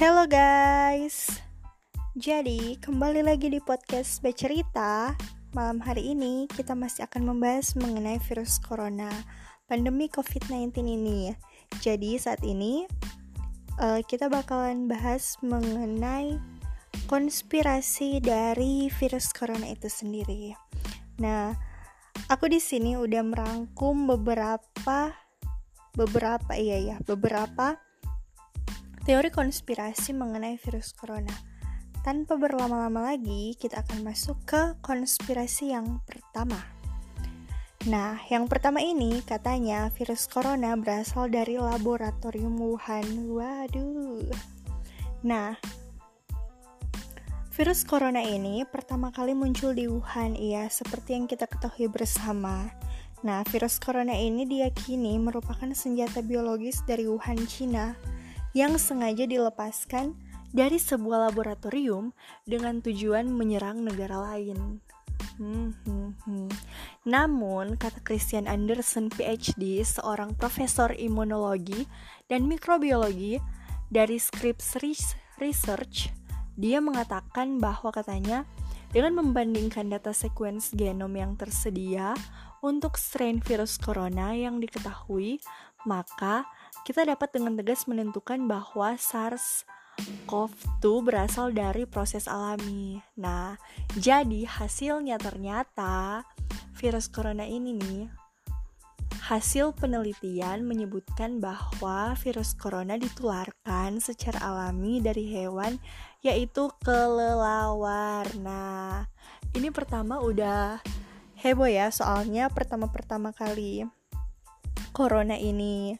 Hello guys. Jadi kembali lagi di podcast Bercerita. Malam hari ini kita masih akan membahas mengenai virus corona Pandemi COVID-19 ini. Jadi saat ini uh, kita bakalan bahas mengenai konspirasi dari virus corona itu sendiri. Nah aku di sini udah merangkum beberapa beberapa iya ya beberapa teori konspirasi mengenai virus corona. Tanpa berlama-lama lagi, kita akan masuk ke konspirasi yang pertama. Nah, yang pertama ini katanya virus corona berasal dari laboratorium Wuhan. Waduh. Nah, virus corona ini pertama kali muncul di Wuhan, iya, seperti yang kita ketahui bersama. Nah, virus corona ini diyakini merupakan senjata biologis dari Wuhan, Cina yang sengaja dilepaskan dari sebuah laboratorium dengan tujuan menyerang negara lain. Hmm, hmm, hmm. Namun, kata Christian Anderson, PhD, seorang profesor imunologi dan mikrobiologi dari Scripps Research, dia mengatakan bahwa katanya dengan membandingkan data sequence genom yang tersedia untuk strain virus corona yang diketahui, maka kita dapat dengan tegas menentukan bahwa SARS-CoV-2 berasal dari proses alami. Nah, jadi hasilnya ternyata virus corona ini nih Hasil penelitian menyebutkan bahwa virus corona ditularkan secara alami dari hewan yaitu kelelawar. Nah, ini pertama udah heboh ya soalnya pertama-pertama kali corona ini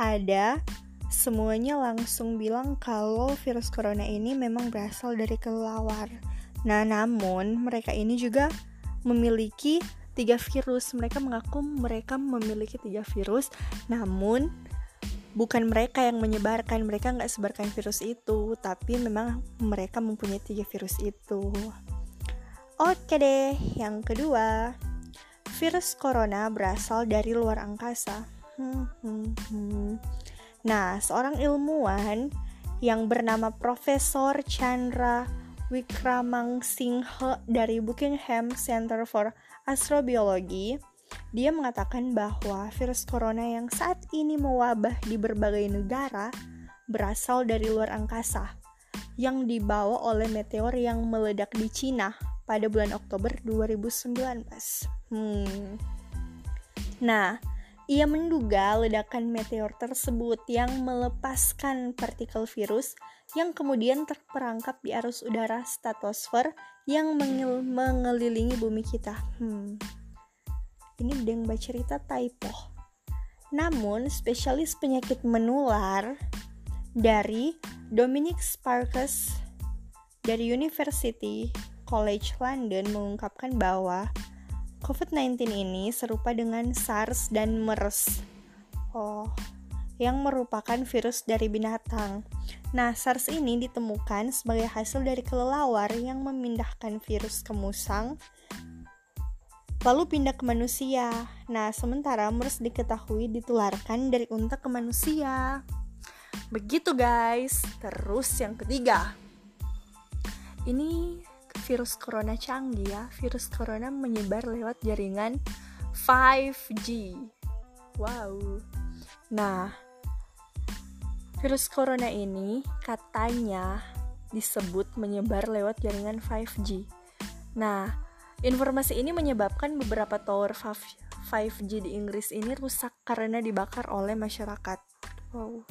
ada semuanya langsung bilang kalau virus corona ini memang berasal dari kelelawar. Nah, namun mereka ini juga memiliki tiga virus. Mereka mengaku mereka memiliki tiga virus, namun bukan mereka yang menyebarkan. Mereka nggak sebarkan virus itu, tapi memang mereka mempunyai tiga virus itu. Oke deh, yang kedua, virus corona berasal dari luar angkasa. Nah, seorang ilmuwan yang bernama Profesor Chandra Wickramangsinghe dari Buckingham Center for Astrobiology, dia mengatakan bahwa virus corona yang saat ini mewabah di berbagai negara berasal dari luar angkasa yang dibawa oleh meteor yang meledak di Cina pada bulan Oktober 2019. Hmm. Nah, ia menduga ledakan meteor tersebut yang melepaskan partikel virus yang kemudian terperangkap di arus udara stratosfer yang mengil mengelilingi bumi kita. Hmm. Ini Deng cerita typo. Namun, spesialis penyakit menular dari Dominic Sparkus dari University College London mengungkapkan bahwa COVID-19 ini serupa dengan SARS dan MERS. Oh, yang merupakan virus dari binatang. Nah, SARS ini ditemukan sebagai hasil dari kelelawar yang memindahkan virus ke musang lalu pindah ke manusia. Nah, sementara MERS diketahui ditularkan dari unta ke manusia. Begitu guys. Terus yang ketiga. Ini virus corona canggih ya. Virus corona menyebar lewat jaringan 5G. Wow. Nah, virus corona ini katanya disebut menyebar lewat jaringan 5G. Nah, informasi ini menyebabkan beberapa tower 5G di Inggris ini rusak karena dibakar oleh masyarakat. Wow.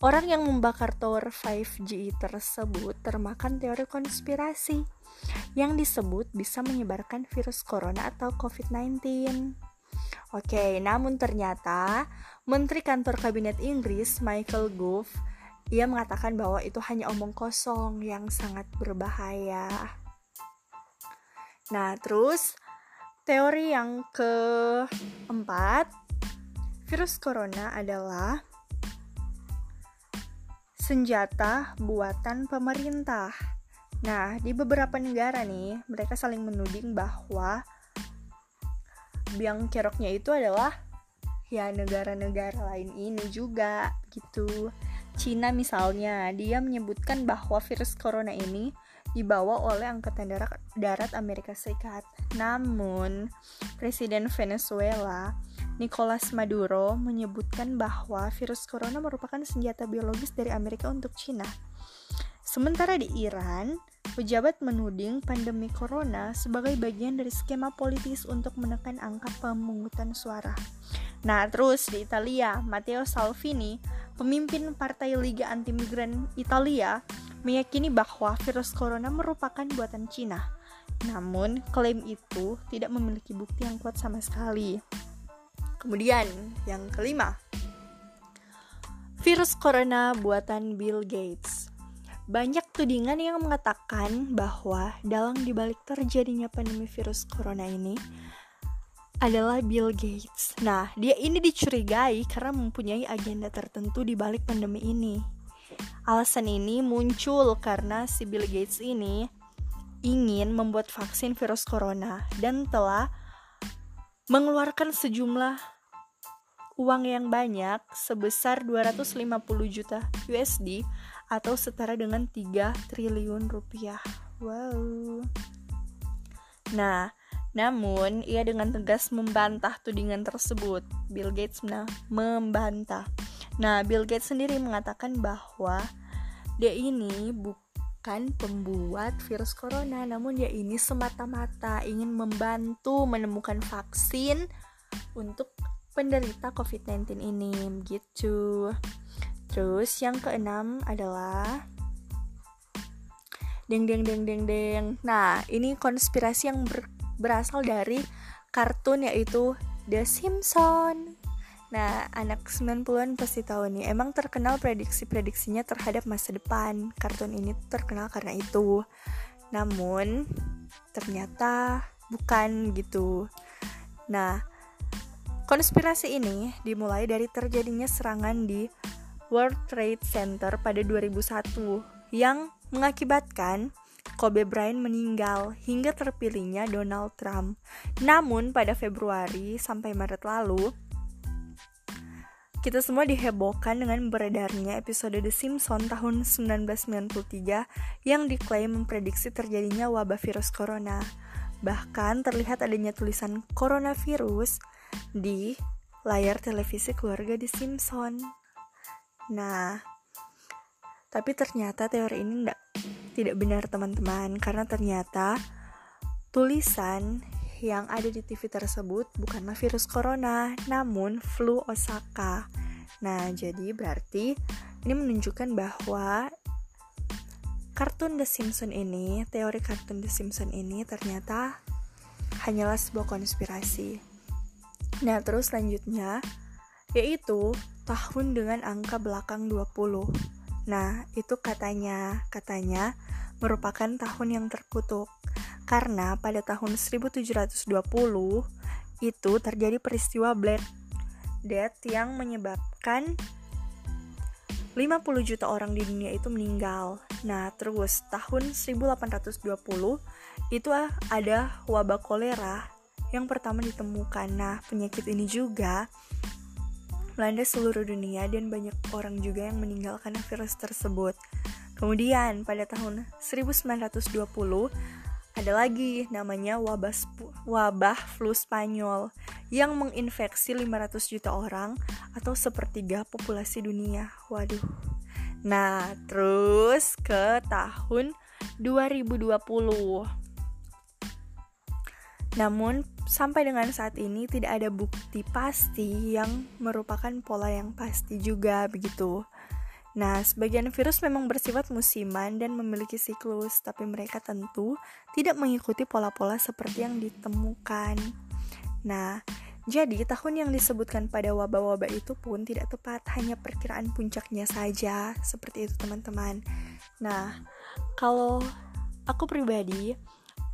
Orang yang membakar tower 5G tersebut termakan teori konspirasi yang disebut bisa menyebarkan virus corona atau COVID-19. Oke, namun ternyata Menteri Kantor Kabinet Inggris Michael Gove ia mengatakan bahwa itu hanya omong kosong yang sangat berbahaya. Nah, terus teori yang keempat, virus corona adalah senjata buatan pemerintah. Nah, di beberapa negara nih, mereka saling menuding bahwa biang keroknya itu adalah ya negara-negara lain ini juga gitu. Cina misalnya, dia menyebutkan bahwa virus corona ini dibawa oleh Angkatan Darat, Amerika Serikat. Namun, Presiden Venezuela Nicolas Maduro menyebutkan bahwa virus corona merupakan senjata biologis dari Amerika untuk Cina. Sementara di Iran, pejabat menuding pandemi corona sebagai bagian dari skema politis untuk menekan angka pemungutan suara. Nah, terus di Italia, Matteo Salvini pemimpin Partai Liga Anti Migran Italia, meyakini bahwa virus corona merupakan buatan Cina. Namun, klaim itu tidak memiliki bukti yang kuat sama sekali. Kemudian, yang kelima, virus corona buatan Bill Gates. Banyak tudingan yang mengatakan bahwa dalam dibalik terjadinya pandemi virus corona ini, adalah Bill Gates. Nah, dia ini dicurigai karena mempunyai agenda tertentu di balik pandemi ini. Alasan ini muncul karena si Bill Gates ini ingin membuat vaksin virus corona dan telah mengeluarkan sejumlah uang yang banyak sebesar 250 juta USD atau setara dengan 3 triliun rupiah. Wow. Nah, namun, ia dengan tegas membantah tudingan tersebut. Bill Gates membantah. Nah, Bill Gates sendiri mengatakan bahwa dia ini bukan pembuat virus corona, namun dia ini semata-mata ingin membantu menemukan vaksin untuk penderita COVID-19 ini, gitu. Terus yang keenam adalah deng deng deng deng deng. Nah, ini konspirasi yang ber berasal dari kartun yaitu The Simpsons. Nah, anak 90-an pasti tahu nih, emang terkenal prediksi-prediksinya terhadap masa depan. Kartun ini terkenal karena itu. Namun, ternyata bukan gitu. Nah, konspirasi ini dimulai dari terjadinya serangan di World Trade Center pada 2001 yang mengakibatkan Kobe Bryant meninggal hingga terpilihnya Donald Trump. Namun pada Februari sampai Maret lalu, kita semua dihebohkan dengan beredarnya episode The Simpsons tahun 1993 yang diklaim memprediksi terjadinya wabah virus corona. Bahkan terlihat adanya tulisan coronavirus di layar televisi keluarga The Simpsons. Nah, tapi ternyata teori ini tidak benar teman-teman karena ternyata tulisan yang ada di TV tersebut bukanlah virus corona namun flu Osaka. Nah, jadi berarti ini menunjukkan bahwa kartun The Simpsons ini, teori kartun The Simpsons ini ternyata hanyalah sebuah konspirasi. Nah, terus selanjutnya yaitu tahun dengan angka belakang 20. Nah, itu katanya, katanya merupakan tahun yang terkutuk karena pada tahun 1720 itu terjadi peristiwa Black Death yang menyebabkan 50 juta orang di dunia itu meninggal. Nah, terus tahun 1820 itu ada wabah kolera yang pertama ditemukan. Nah, penyakit ini juga melanda seluruh dunia dan banyak orang juga yang meninggal karena virus tersebut. Kemudian pada tahun 1920 ada lagi namanya wabah wabah flu Spanyol yang menginfeksi 500 juta orang atau sepertiga populasi dunia. Waduh. Nah, terus ke tahun 2020. Namun sampai dengan saat ini tidak ada bukti pasti yang merupakan pola yang pasti juga begitu. Nah, sebagian virus memang bersifat musiman dan memiliki siklus, tapi mereka tentu tidak mengikuti pola-pola seperti yang ditemukan. Nah, jadi tahun yang disebutkan pada wabah-wabah itu pun tidak tepat, hanya perkiraan puncaknya saja, seperti itu teman-teman. Nah, kalau aku pribadi,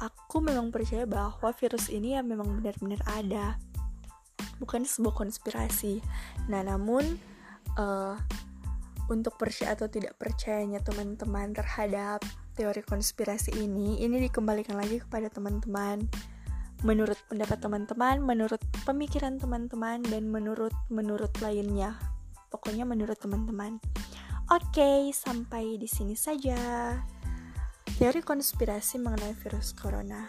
aku memang percaya bahwa virus ini ya memang benar-benar ada, bukan sebuah konspirasi. Nah, namun uh, untuk percaya atau tidak percayanya teman-teman terhadap teori konspirasi ini, ini dikembalikan lagi kepada teman-teman. Menurut pendapat teman-teman, menurut pemikiran teman-teman, dan menurut menurut lainnya. Pokoknya menurut teman-teman. Oke, sampai di sini saja teori konspirasi mengenai virus corona.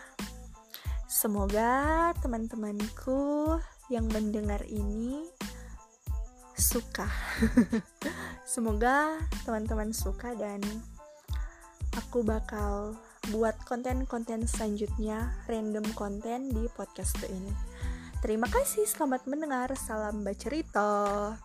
Semoga teman-temanku yang mendengar ini suka. Semoga teman-teman suka dan aku bakal buat konten-konten selanjutnya random konten di podcast ini. Terima kasih, selamat mendengar. Salam bacerita.